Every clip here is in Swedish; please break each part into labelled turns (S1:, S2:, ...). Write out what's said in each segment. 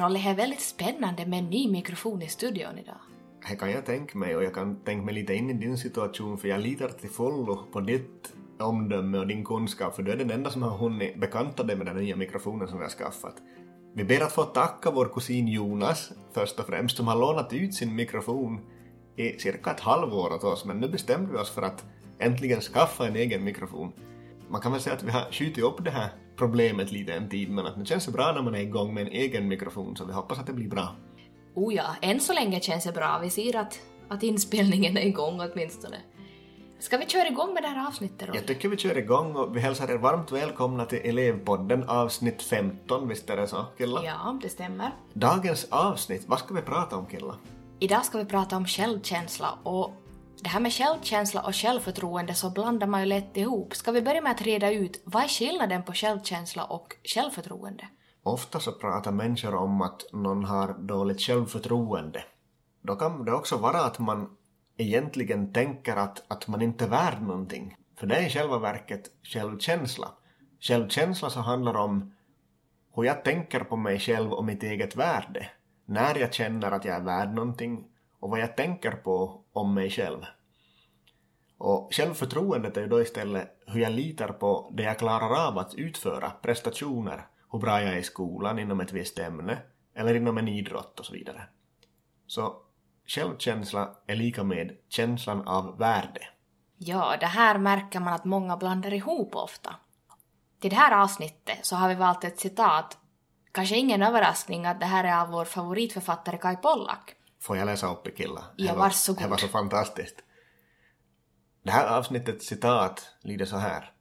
S1: Rolle, det är väldigt spännande med en ny mikrofon i studion idag.
S2: Det kan jag tänka mig och jag kan tänka mig lite in i din situation för jag litar till fullo på ditt omdöme och din kunskap för du är den enda som har hunnit bekanta dig med den nya mikrofonen som vi har skaffat. Vi ber att få tacka vår kusin Jonas först och främst som har lånat ut sin mikrofon i cirka ett halvår åt oss men nu bestämde vi oss för att äntligen skaffa en egen mikrofon. Man kan väl säga att vi har skjutit upp det här problemet lite en tid men att det känns bra när man är igång med en egen mikrofon så vi hoppas att det blir bra.
S1: Oh ja, än så länge känns det bra. Vi ser att, att inspelningen är igång åtminstone. Ska vi köra igång med det här avsnittet då?
S2: Jag tycker vi kör igång och vi hälsar er varmt välkomna till Elevpodden avsnitt 15, visst är det så Killa?
S1: Ja, det stämmer.
S2: Dagens avsnitt, vad ska vi prata om Killa?
S1: Idag ska vi prata om självkänsla och det här med självkänsla och självförtroende så blandar man ju lätt ihop. Ska vi börja med att reda ut vad är skillnaden på självkänsla och självförtroende?
S2: Ofta så pratar människor om att någon har dåligt självförtroende. Då kan det också vara att man egentligen tänker att, att man inte är värd någonting. För det är i själva verket självkänsla. Självkänsla så handlar om hur jag tänker på mig själv och mitt eget värde. När jag känner att jag är värd någonting och vad jag tänker på om mig själv. Och självförtroendet är ju då istället hur jag litar på det jag klarar av att utföra, prestationer, hur bra jag är i skolan inom ett visst ämne eller inom en idrott och så vidare. Så självkänsla är lika med känslan av värde.
S1: Ja, det här märker man att många blandar ihop ofta. Till det här avsnittet så har vi valt ett citat. Kanske ingen överraskning att det här är av vår favoritförfattare Kai Pollak.
S2: Får jag läsa upp det Killa?
S1: Ja, varsågod.
S2: Det var så fantastiskt. Det här avsnittets citat lyder så här.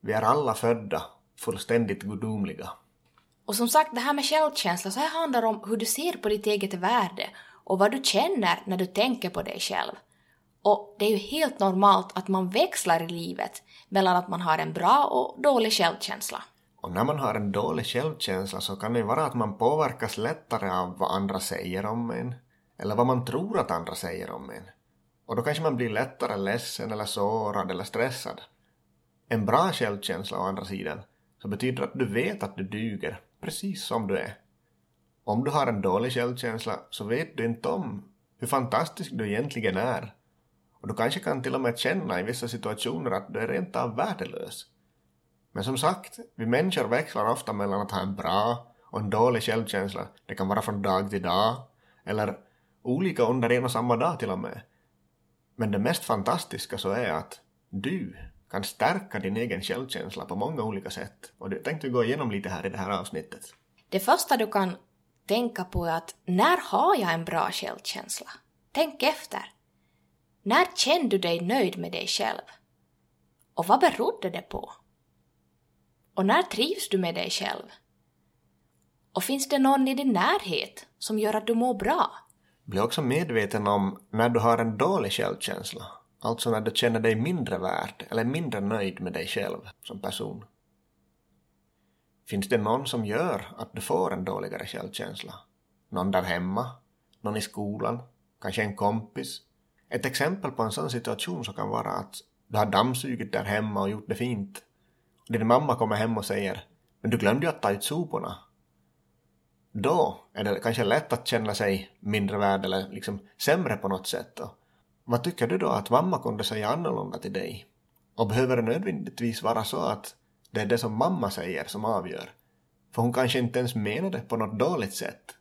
S2: Vi är alla födda fullständigt gudomliga.
S1: Och som sagt, det här med självkänsla så här handlar om hur du ser på ditt eget värde och vad du känner när du tänker på dig själv. Och det är ju helt normalt att man växlar i livet mellan att man har en bra och dålig självkänsla.
S2: Och när man har en dålig självkänsla så kan det vara att man påverkas lättare av vad andra säger om en. Eller vad man tror att andra säger om en. Och då kanske man blir lättare ledsen eller sårad eller stressad. En bra självkänsla å andra sidan så betyder att du vet att du duger precis som du är. Om du har en dålig självkänsla så vet du inte om hur fantastisk du egentligen är. Och du kanske kan till och med känna i vissa situationer att du är rent av värdelös. Men som sagt, vi människor växlar ofta mellan att ha en bra och en dålig självkänsla. Det kan vara från dag till dag, eller olika under en och samma dag till och med. Men det mest fantastiska så är att du kan stärka din egen självkänsla på många olika sätt. Och det tänkte vi gå igenom lite här i det här avsnittet.
S1: Det första du kan tänka på är att när har jag en bra självkänsla? Tänk efter. När kände du dig nöjd med dig själv? Och vad berodde det på? Och när trivs du med dig själv? Och finns det någon i din närhet som gör att du mår bra?
S2: Bli också medveten om när du har en dålig självkänsla. Alltså när du känner dig mindre värd eller mindre nöjd med dig själv som person. Finns det någon som gör att du får en dåligare självkänsla? Någon där hemma? Någon i skolan? Kanske en kompis? Ett exempel på en sån situation så kan vara att du har dammsugit där hemma och gjort det fint. Din mamma kommer hem och säger ”Men du glömde ju att ta ut soporna” då är det kanske lätt att känna sig mindre värd eller liksom sämre på något sätt. Och vad tycker du då att mamma kunde säga annorlunda till dig? Och behöver det nödvändigtvis vara så att det är det som mamma säger som avgör? För hon kanske inte ens menade på något dåligt sätt.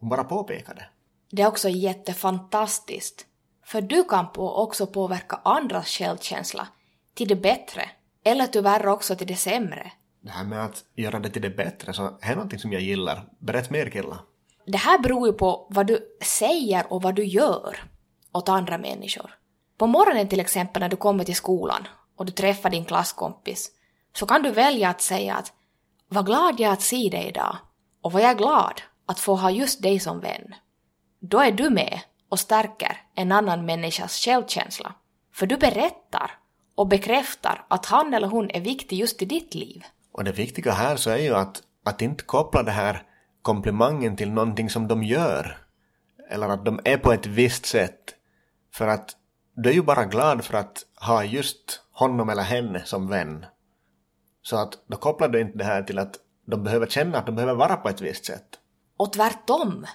S2: Hon bara påpekade.
S1: Det är också jättefantastiskt. För du kan på också påverka andras självkänsla till det bättre. Eller tyvärr också till det sämre.
S2: Det här med att göra det till det bättre så är någonting som jag gillar. Berätt mer killar!
S1: Det här beror ju på vad du säger och vad du gör åt andra människor. På morgonen till exempel när du kommer till skolan och du träffar din klasskompis så kan du välja att säga att vad glad jag är att se dig idag och vad jag är glad att få ha just dig som vän. Då är du med och stärker en annan människas självkänsla. För du berättar och bekräftar att han eller hon är viktig just i ditt liv.
S2: Och det viktiga här så är ju att, att inte koppla det här komplimangen till någonting som de gör. Eller att de är på ett visst sätt. För att du är ju bara glad för att ha just honom eller henne som vän. Så att då kopplar du inte det här till att de behöver känna att de behöver vara på ett visst sätt.
S1: Och tvärtom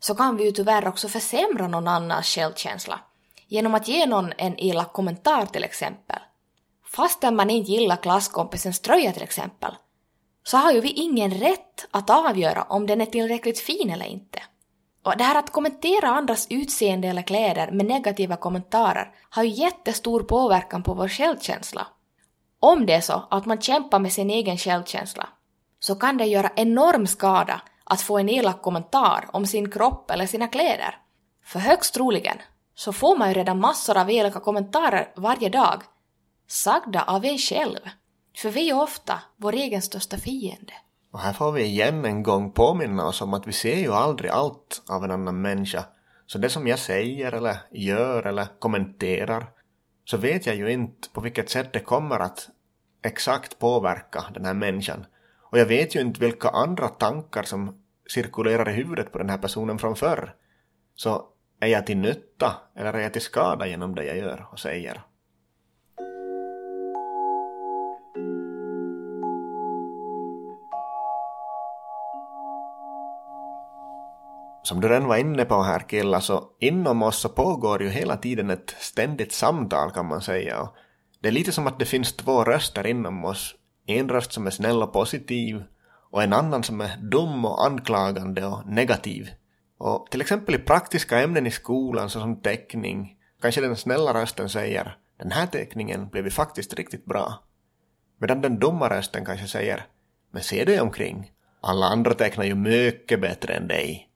S1: så kan vi ju tyvärr också försämra någon annans självkänsla genom att ge någon en elak kommentar till exempel. Fastän man inte gillar klasskompisens tröja till exempel, så har ju vi ingen rätt att avgöra om den är tillräckligt fin eller inte. Och det här att kommentera andras utseende eller kläder med negativa kommentarer har ju jättestor påverkan på vår självkänsla. Om det är så att man kämpar med sin egen självkänsla, så kan det göra enorm skada att få en elak kommentar om sin kropp eller sina kläder. För högst troligen så får man ju redan massor av elaka kommentarer varje dag, sagda av en själv. För vi är ofta vår egen största fiende.
S2: Och här får vi igen en gång påminna oss om att vi ser ju aldrig allt av en annan människa. Så det som jag säger eller gör eller kommenterar så vet jag ju inte på vilket sätt det kommer att exakt påverka den här människan. Och jag vet ju inte vilka andra tankar som cirkulerar i huvudet på den här personen från förr. Så är jag till nytta eller är jag till skada genom det jag gör och säger? Som du redan var inne på här killar så inom oss så pågår ju hela tiden ett ständigt samtal kan man säga. Och det är lite som att det finns två röster inom oss. En röst som är snäll och positiv och en annan som är dum och anklagande och negativ. Och till exempel i praktiska ämnen i skolan såsom teckning kanske den snälla rösten säger den här teckningen blev ju faktiskt riktigt bra. Medan den dumma rösten kanske säger men se dig omkring, alla andra tecknar ju mycket bättre än dig.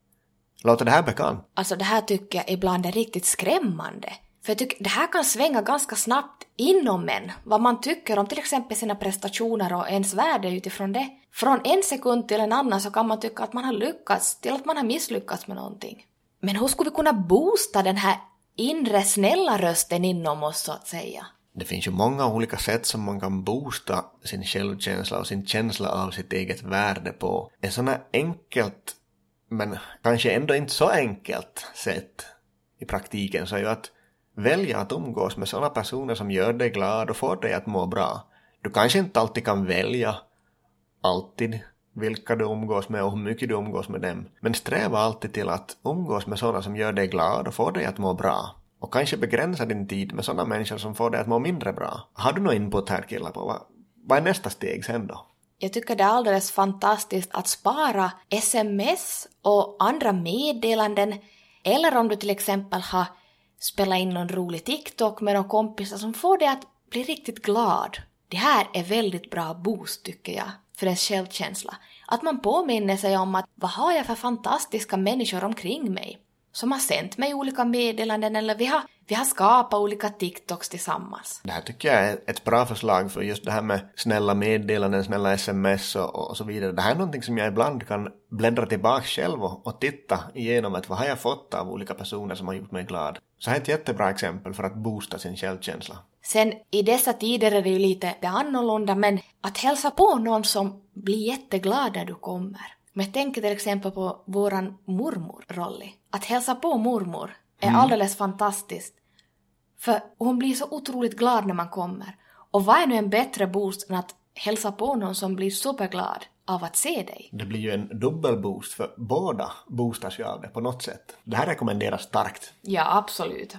S2: Låter det här bekant?
S1: Alltså det här tycker jag ibland är riktigt skrämmande. För jag tycker det här kan svänga ganska snabbt inom en, vad man tycker om till exempel sina prestationer och ens värde utifrån det. Från en sekund till en annan så kan man tycka att man har lyckats till att man har misslyckats med någonting. Men hur skulle vi kunna boosta den här inre snälla rösten inom oss så att säga?
S2: Det finns ju många olika sätt som man kan boosta sin självkänsla och sin känsla av sitt eget värde på. Ett sånt här enkelt men kanske ändå inte så enkelt sätt i praktiken så är ju att välja att umgås med sådana personer som gör dig glad och får dig att må bra. Du kanske inte alltid kan välja alltid vilka du umgås med och hur mycket du umgås med dem. Men sträva alltid till att umgås med sådana som gör dig glad och får dig att må bra. Och kanske begränsa din tid med sådana människor som får dig att må mindre bra. Har du någon input här killar på vad, vad är nästa steg sen då?
S1: Jag tycker det är alldeles fantastiskt att spara sms och andra meddelanden eller om du till exempel har spelat in någon rolig TikTok med några kompisar som får dig att bli riktigt glad. Det här är väldigt bra boost tycker jag för ens självkänsla. Att man påminner sig om att vad har jag för fantastiska människor omkring mig som har sänt mig olika meddelanden eller vi har, vi har skapat olika TikToks tillsammans.
S2: Det här tycker jag är ett bra förslag för just det här med snälla meddelanden, snälla sms och, och så vidare. Det här är någonting som jag ibland kan bläddra tillbaka själv och, och titta igenom att vad har jag fått av olika personer som har gjort mig glad. Så här är ett jättebra exempel för att boosta sin självkänsla.
S1: Sen i dessa tider är det ju lite det annorlunda men att hälsa på någon som blir jätteglad när du kommer. Men jag tänker till exempel på våran mormor Rolly. Att hälsa på mormor är mm. alldeles fantastiskt. För hon blir så otroligt glad när man kommer. Och vad är nu en bättre boost än att hälsa på någon som blir superglad av att se dig?
S2: Det blir ju en dubbel boost för båda boostas ju av det på något sätt. Det här rekommenderas starkt.
S1: Ja, absolut.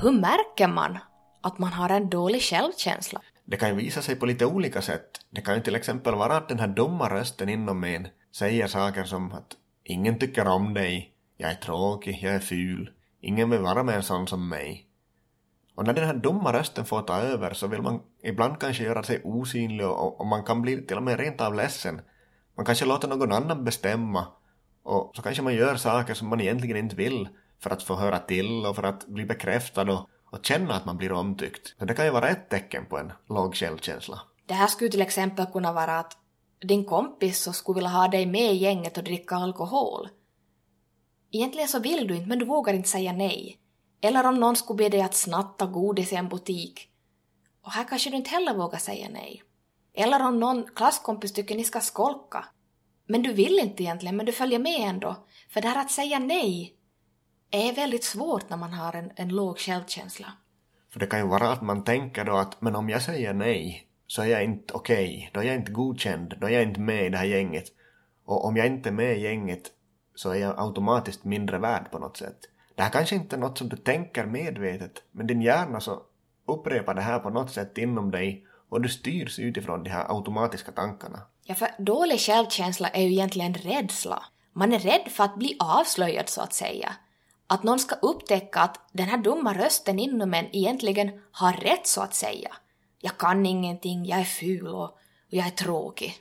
S1: Hur märker man att man har en dålig självkänsla?
S2: Det kan ju visa sig på lite olika sätt. Det kan ju till exempel vara att den här dumma rösten inom en säger saker som att ingen tycker om dig, jag är tråkig, jag är ful, ingen vill vara med en sån som mig. Och när den här dumma rösten får ta över så vill man ibland kanske göra sig osynlig och, och man kan bli till och med rent av ledsen. Man kanske låter någon annan bestämma och så kanske man gör saker som man egentligen inte vill för att få höra till och för att bli bekräftad och, och känna att man blir omtyckt. Så det kan ju vara ett tecken på en låg självkänsla.
S1: Det här skulle till exempel kunna vara att din kompis så skulle vilja ha dig med i gänget och dricka alkohol. Egentligen så vill du inte, men du vågar inte säga nej. Eller om någon skulle be dig att snatta godis i en butik. Och här kanske du inte heller vågar säga nej. Eller om någon klasskompis tycker ni ska skolka. Men du vill inte egentligen, men du följer med ändå. För det här att säga nej är väldigt svårt när man har en, en låg självkänsla.
S2: För det kan ju vara att man tänker då att men om jag säger nej så är jag inte okej, okay, då är jag inte godkänd, då är jag inte med i det här gänget. Och om jag inte är med i gänget så är jag automatiskt mindre värd på något sätt. Det här kanske inte är något som du tänker medvetet, men din hjärna så upprepar det här på något sätt inom dig och du styrs utifrån de här automatiska tankarna.
S1: Ja, för dålig självkänsla är ju egentligen rädsla. Man är rädd för att bli avslöjad så att säga. Att någon ska upptäcka att den här dumma rösten inom en egentligen har rätt så att säga. Jag kan ingenting, jag är ful och, och jag är tråkig.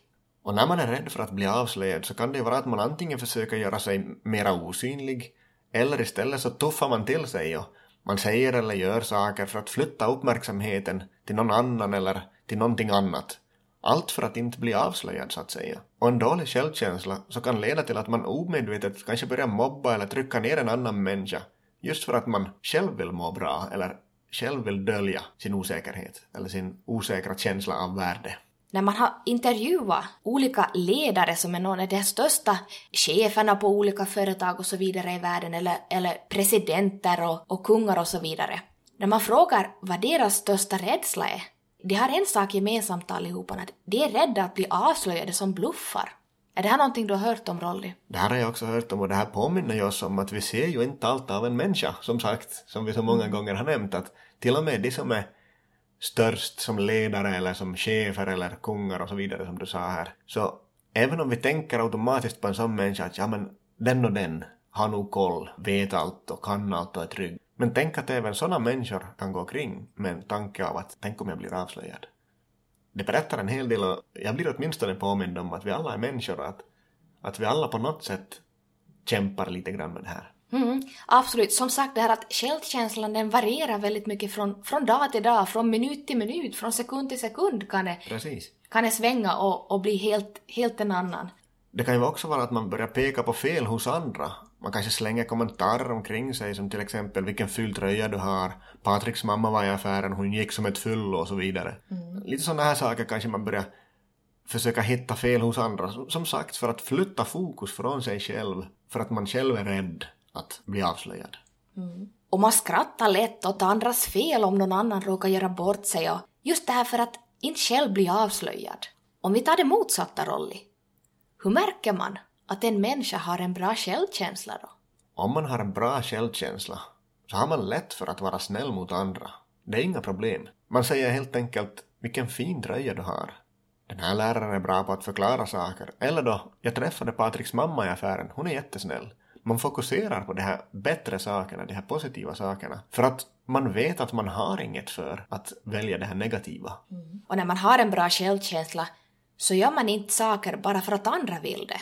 S2: Och när man är rädd för att bli avslöjad så kan det ju vara att man antingen försöker göra sig mera osynlig eller istället så tuffar man till sig och man säger eller gör saker för att flytta uppmärksamheten till någon annan eller till någonting annat. Allt för att inte bli avslöjad så att säga. Och en dålig självkänsla så kan leda till att man omedvetet kanske börjar mobba eller trycka ner en annan människa just för att man själv vill må bra eller själv vill dölja sin osäkerhet eller sin osäkra känsla av värde
S1: när man har intervjuat olika ledare som är någon av de största cheferna på olika företag och så vidare i världen, eller, eller presidenter och, och kungar och så vidare. När man frågar vad deras största rädsla är, de har en sak gemensamt allihopa, att de är rädda att bli avslöjade som bluffar. Är det här någonting du har hört om, Rolly?
S2: Det här har jag också hört om och det här påminner ju oss om att vi ser ju inte allt av en människa, som sagt, som vi så många mm. gånger har nämnt, att till och med de som är störst som ledare eller som chefer eller kungar och så vidare som du sa här. Så även om vi tänker automatiskt på en sån människa att ja men den och den har nog koll, vet allt och kan allt och är trygg. Men tänk att även sådana människor kan gå kring med en tanke av att tänk om jag blir avslöjad. Det berättar en hel del och jag blir åtminstone påmind om att vi alla är människor att, att vi alla på något sätt kämpar lite grann med det här.
S1: Mm, absolut. Som sagt, det här att självkänslan den varierar väldigt mycket från, från dag till dag, från minut till minut, från sekund till sekund kan det,
S2: Precis.
S1: Kan det svänga och, och bli helt, helt en annan.
S2: Det kan ju också vara att man börjar peka på fel hos andra. Man kanske slänger kommentarer omkring sig som till exempel vilken ful tröja du har, Patriks mamma var i affären, hon gick som ett fyllo och så vidare. Mm. Lite sådana här saker kanske man börjar försöka hitta fel hos andra. Som sagt, för att flytta fokus från sig själv, för att man själv är rädd att bli avslöjad.
S1: Mm. Och man skrattar lätt åt andras fel om någon annan råkar göra bort sig och just det här för att inte själv bli avslöjad. Om vi tar det motsatta Rolly, hur märker man att en människa har en bra självkänsla då?
S2: Om man har en bra självkänsla så har man lätt för att vara snäll mot andra. Det är inga problem. Man säger helt enkelt vilken fin tröja du har. Den här läraren är bra på att förklara saker. Eller då, jag träffade Patriks mamma i affären, hon är jättesnäll man fokuserar på de här bättre sakerna, de här positiva sakerna. För att man vet att man har inget för att välja det här negativa.
S1: Mm. Och när man har en bra självkänsla så gör man inte saker bara för att andra vill det.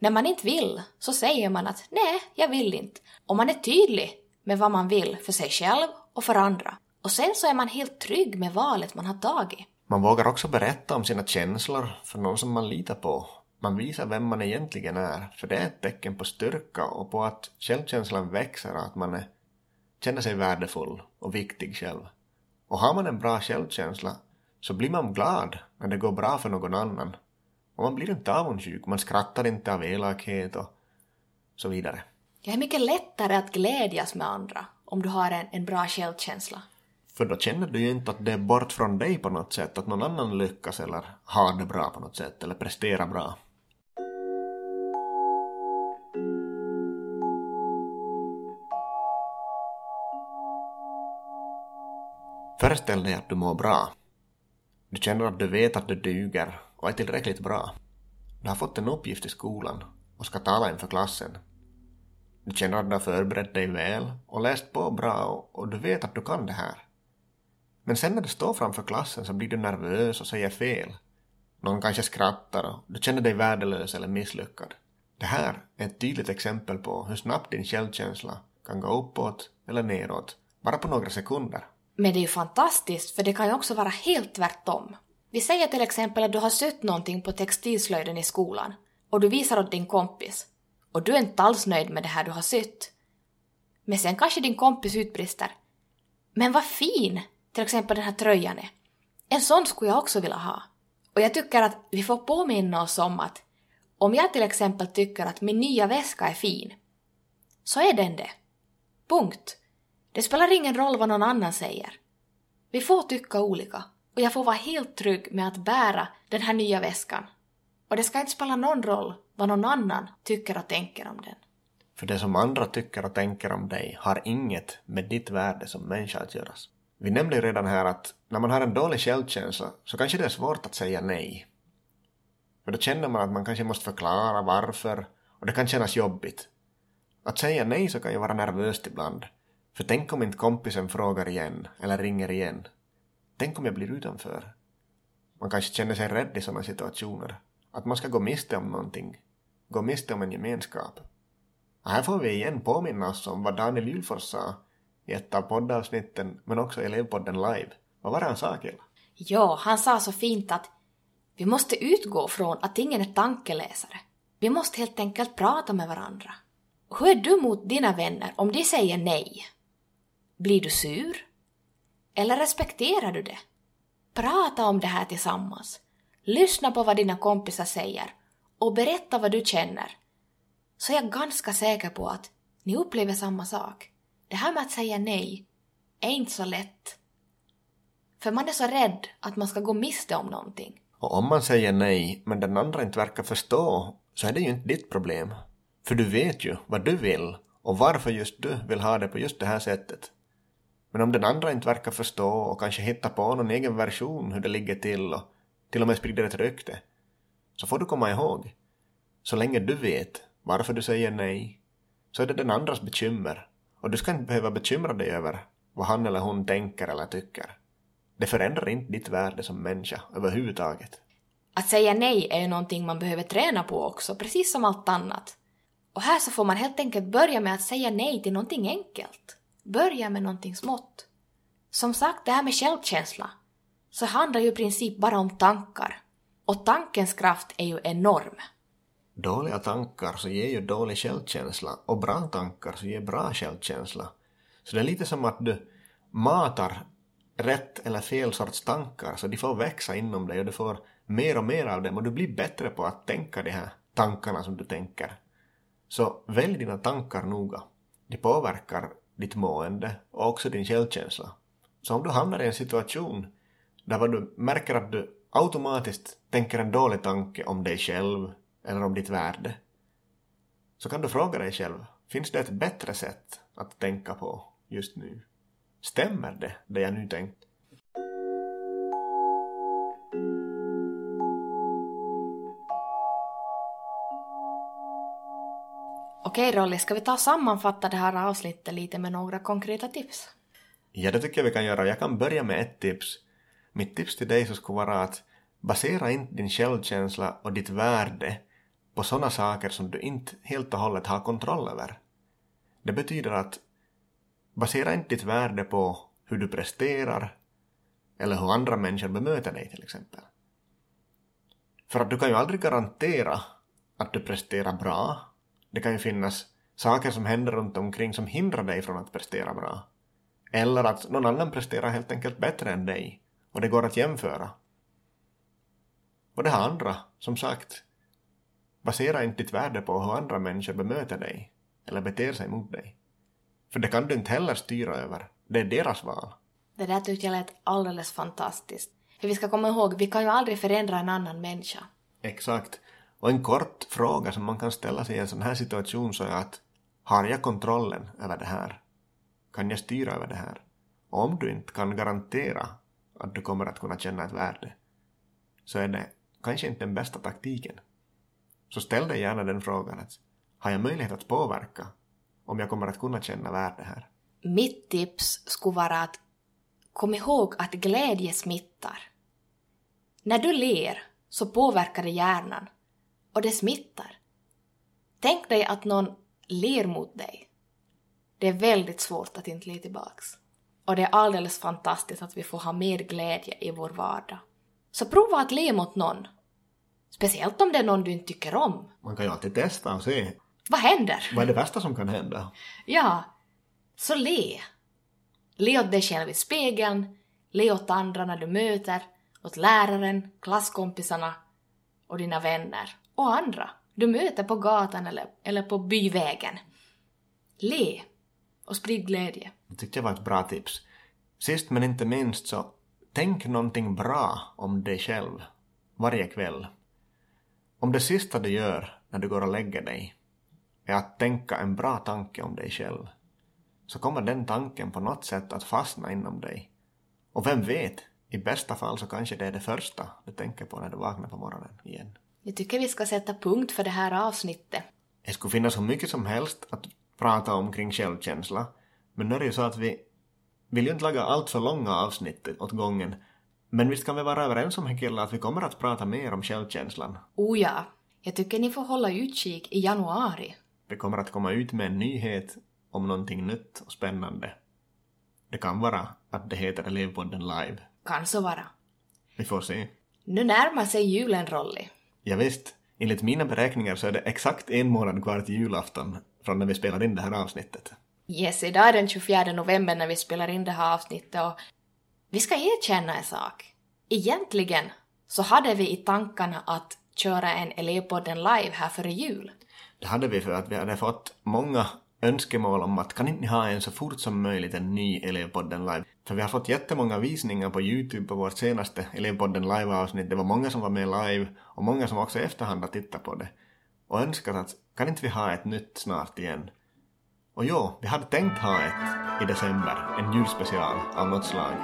S1: När man inte vill så säger man att nej, jag vill inte. Och man är tydlig med vad man vill för sig själv och för andra. Och sen så är man helt trygg med valet man har tagit.
S2: Man vågar också berätta om sina känslor för någon som man litar på man visar vem man egentligen är, för det är ett tecken på styrka och på att självkänslan växer och att man är, känner sig värdefull och viktig själv. Och har man en bra självkänsla så blir man glad när det går bra för någon annan. Och man blir inte avundsjuk, man skrattar inte av elakhet och så vidare.
S1: Det är mycket lättare att glädjas med andra om du har en, en bra självkänsla.
S2: För då känner du ju inte att det är bort från dig på något sätt, att någon annan lyckas eller har det bra på något sätt eller presterar bra. Föreställ dig att du mår bra. Du känner att du vet att du duger och är tillräckligt bra. Du har fått en uppgift i skolan och ska tala inför klassen. Du känner att du har förberett dig väl och läst på bra och, du vet att du kan det här. Men sen när du står framför klassen så blir du nervös och säger fel. Någon kanske skrattar och du känner dig värdelös eller misslyckad. Det här är ett tydligt exempel på hur snabbt din självkänsla kan gå uppåt eller neråt bara på några sekunder.
S1: Men det är ju fantastiskt, för det kan ju också vara helt tvärtom. Vi säger till exempel att du har sett någonting på textilslöjden i skolan och du visar åt din kompis och du är inte alls nöjd med det här du har sett. Men sen kanske din kompis utbrister. Men vad fin till exempel den här tröjan är. En sån skulle jag också vilja ha. Och jag tycker att vi får påminna oss om att om jag till exempel tycker att min nya väska är fin, så är den det. Punkt. Det spelar ingen roll vad någon annan säger. Vi får tycka olika och jag får vara helt trygg med att bära den här nya väskan. Och det ska inte spela någon roll vad någon annan tycker och tänker om den.
S2: För det som andra tycker och tänker om dig har inget med ditt värde som människa att göra. Vi nämnde ju redan här att när man har en dålig självkänsla så kanske det är svårt att säga nej. För då känner man att man kanske måste förklara varför och det kan kännas jobbigt. Att säga nej så kan ju vara nervöst ibland. För tänk om inte kompisen frågar igen eller ringer igen. Tänk om jag blir utanför. Man kanske känner sig rädd i sådana situationer. Att man ska gå miste om någonting. Gå miste om en gemenskap. Och här får vi igen påminna oss om vad Daniel Julfors sa i ett av poddavsnitten men också i elevpodden live. Vad var det han sa Killa?
S1: Ja, han sa så fint att vi måste utgå från att ingen är tankeläsare. Vi måste helt enkelt prata med varandra. Hur är du mot dina vänner om de säger nej? Blir du sur? Eller respekterar du det? Prata om det här tillsammans. Lyssna på vad dina kompisar säger och berätta vad du känner. Så är jag ganska säker på att ni upplever samma sak. Det här med att säga nej är inte så lätt. För man är så rädd att man ska gå miste om någonting.
S2: Och om man säger nej men den andra inte verkar förstå så är det ju inte ditt problem. För du vet ju vad du vill och varför just du vill ha det på just det här sättet. Men om den andra inte verkar förstå och kanske hitta på någon egen version hur det ligger till och till och med sprider ett rykte, så får du komma ihåg, så länge du vet varför du säger nej, så är det den andras bekymmer och du ska inte behöva bekymra dig över vad han eller hon tänker eller tycker. Det förändrar inte ditt värde som människa överhuvudtaget.
S1: Att säga nej är ju någonting man behöver träna på också, precis som allt annat. Och här så får man helt enkelt börja med att säga nej till någonting enkelt. Börja med någonting smått. Som sagt, det här med självkänsla, så handlar ju i princip bara om tankar. Och tankens kraft är ju enorm.
S2: Dåliga tankar så ger ju dålig självkänsla och bra tankar så ger bra självkänsla. Så det är lite som att du matar rätt eller fel sorts tankar så de får växa inom dig och du får mer och mer av dem och du blir bättre på att tänka de här tankarna som du tänker. Så välj dina tankar noga. De påverkar ditt mående och också din självkänsla. Så om du hamnar i en situation där du märker att du automatiskt tänker en dålig tanke om dig själv eller om ditt värde, så kan du fråga dig själv, finns det ett bättre sätt att tänka på just nu? Stämmer det, det jag nu tänkt?
S1: Okej Rolly, ska vi ta och sammanfatta det här avsnittet lite med några konkreta tips?
S2: Ja, det tycker jag vi kan göra. Jag kan börja med ett tips. Mitt tips till dig så skulle vara att basera inte din självkänsla och ditt värde på sådana saker som du inte helt och hållet har kontroll över. Det betyder att basera inte ditt värde på hur du presterar eller hur andra människor bemöter dig till exempel. För att du kan ju aldrig garantera att du presterar bra det kan ju finnas saker som händer runt omkring som hindrar dig från att prestera bra. Eller att någon annan presterar helt enkelt bättre än dig och det går att jämföra. Och det här andra, som sagt, basera inte ditt värde på hur andra människor bemöter dig eller beter sig mot dig. För det kan du inte heller styra över. Det är deras val.
S1: Det där tyckte jag lät alldeles fantastiskt. För vi ska komma ihåg, vi kan ju aldrig förändra en annan människa.
S2: Exakt. Och en kort fråga som man kan ställa sig i en sån här situation så är att har jag kontrollen över det här? Kan jag styra över det här? Och om du inte kan garantera att du kommer att kunna känna ett värde så är det kanske inte den bästa taktiken. Så ställ dig gärna den frågan att har jag möjlighet att påverka om jag kommer att kunna känna värde här?
S1: Mitt tips skulle vara att kom ihåg att glädje smittar. När du ler så påverkar det hjärnan och det smittar. Tänk dig att någon ler mot dig. Det är väldigt svårt att inte le tillbaks. Och det är alldeles fantastiskt att vi får ha mer glädje i vår vardag. Så prova att le mot någon. Speciellt om det är någon du inte tycker om.
S2: Man kan ju alltid testa och se.
S1: Vad händer?
S2: Vad är det värsta som kan hända?
S1: Ja, så le. Le åt dig själv i spegeln, le åt andra när du möter, åt läraren, klasskompisarna och dina vänner och andra du möter på gatan eller, eller på byvägen. Le och sprid glädje.
S2: Det tyckte jag var ett bra tips. Sist men inte minst så tänk någonting bra om dig själv varje kväll. Om det sista du gör när du går och lägger dig är att tänka en bra tanke om dig själv så kommer den tanken på något sätt att fastna inom dig. Och vem vet, i bästa fall så kanske det är det första du tänker på när du vaknar på morgonen igen.
S1: Jag tycker vi ska sätta punkt för det här avsnittet.
S2: Det skulle finnas så mycket som helst att prata om kring självkänsla, men nu är det ju så att vi vill ju inte laga allt för långa avsnitt åt gången, men visst kan vi vara överens om killar att vi kommer att prata mer om självkänslan.
S1: Oh ja, jag tycker ni får hålla utkik i januari.
S2: Vi kommer att komma ut med en nyhet om någonting nytt och spännande. Det kan vara att det heter Elevpodden Live.
S1: Kan så vara.
S2: Vi får se.
S1: Nu närmar sig julen, Rolly.
S2: Ja, visst, enligt mina beräkningar så är det exakt en månad kvar till julafton från när vi spelar in det här avsnittet.
S1: Yes, idag är den 24 november när vi spelar in det här avsnittet och vi ska erkänna en sak. Egentligen så hade vi i tankarna att köra en elevpodden live här före jul.
S2: Det hade vi för att vi hade fått många önskemål om att kan inte ni ha en så fort som möjligt en ny elevpodden live? För vi har fått jättemånga visningar på Youtube på vårt senaste elevpodden live-avsnitt. Det var många som var med live och många som också i efterhand har tittat på det. Och önskat att kan inte vi ha ett nytt snart igen? Och jo, vi hade tänkt ha ett i december, en julspecial av något slag.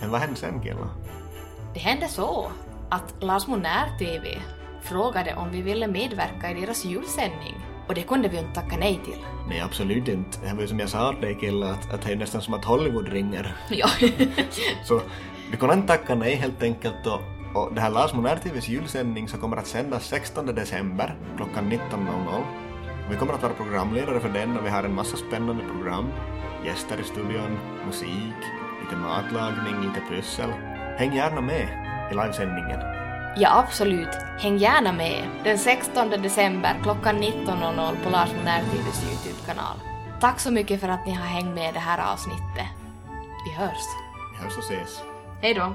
S2: Men vad hände sen killar?
S1: Det hände så att Lars Monär TV frågade om vi ville medverka i deras julsändning och det kunde vi ju inte tacka nej till.
S2: Nej, absolut inte. Det var ju som jag sa till dig killar, att, att det är nästan som att Hollywood ringer.
S1: Ja.
S2: Så vi kunde inte tacka nej helt enkelt och, och det här Lars Monär TVs julsändning så kommer att sändas 16 december klockan 19.00. Vi kommer att vara programledare för den och vi har en massa spännande program. Gäster i studion, musik, lite matlagning, lite pussel. Häng gärna med i livesändningen.
S1: Ja, absolut. Häng gärna med den 16 december klockan 19.00 på Lars TVs YouTube-kanal. Tack så mycket för att ni har hängt med i det här avsnittet. Vi hörs.
S2: Vi hörs och ses.
S1: Hej då!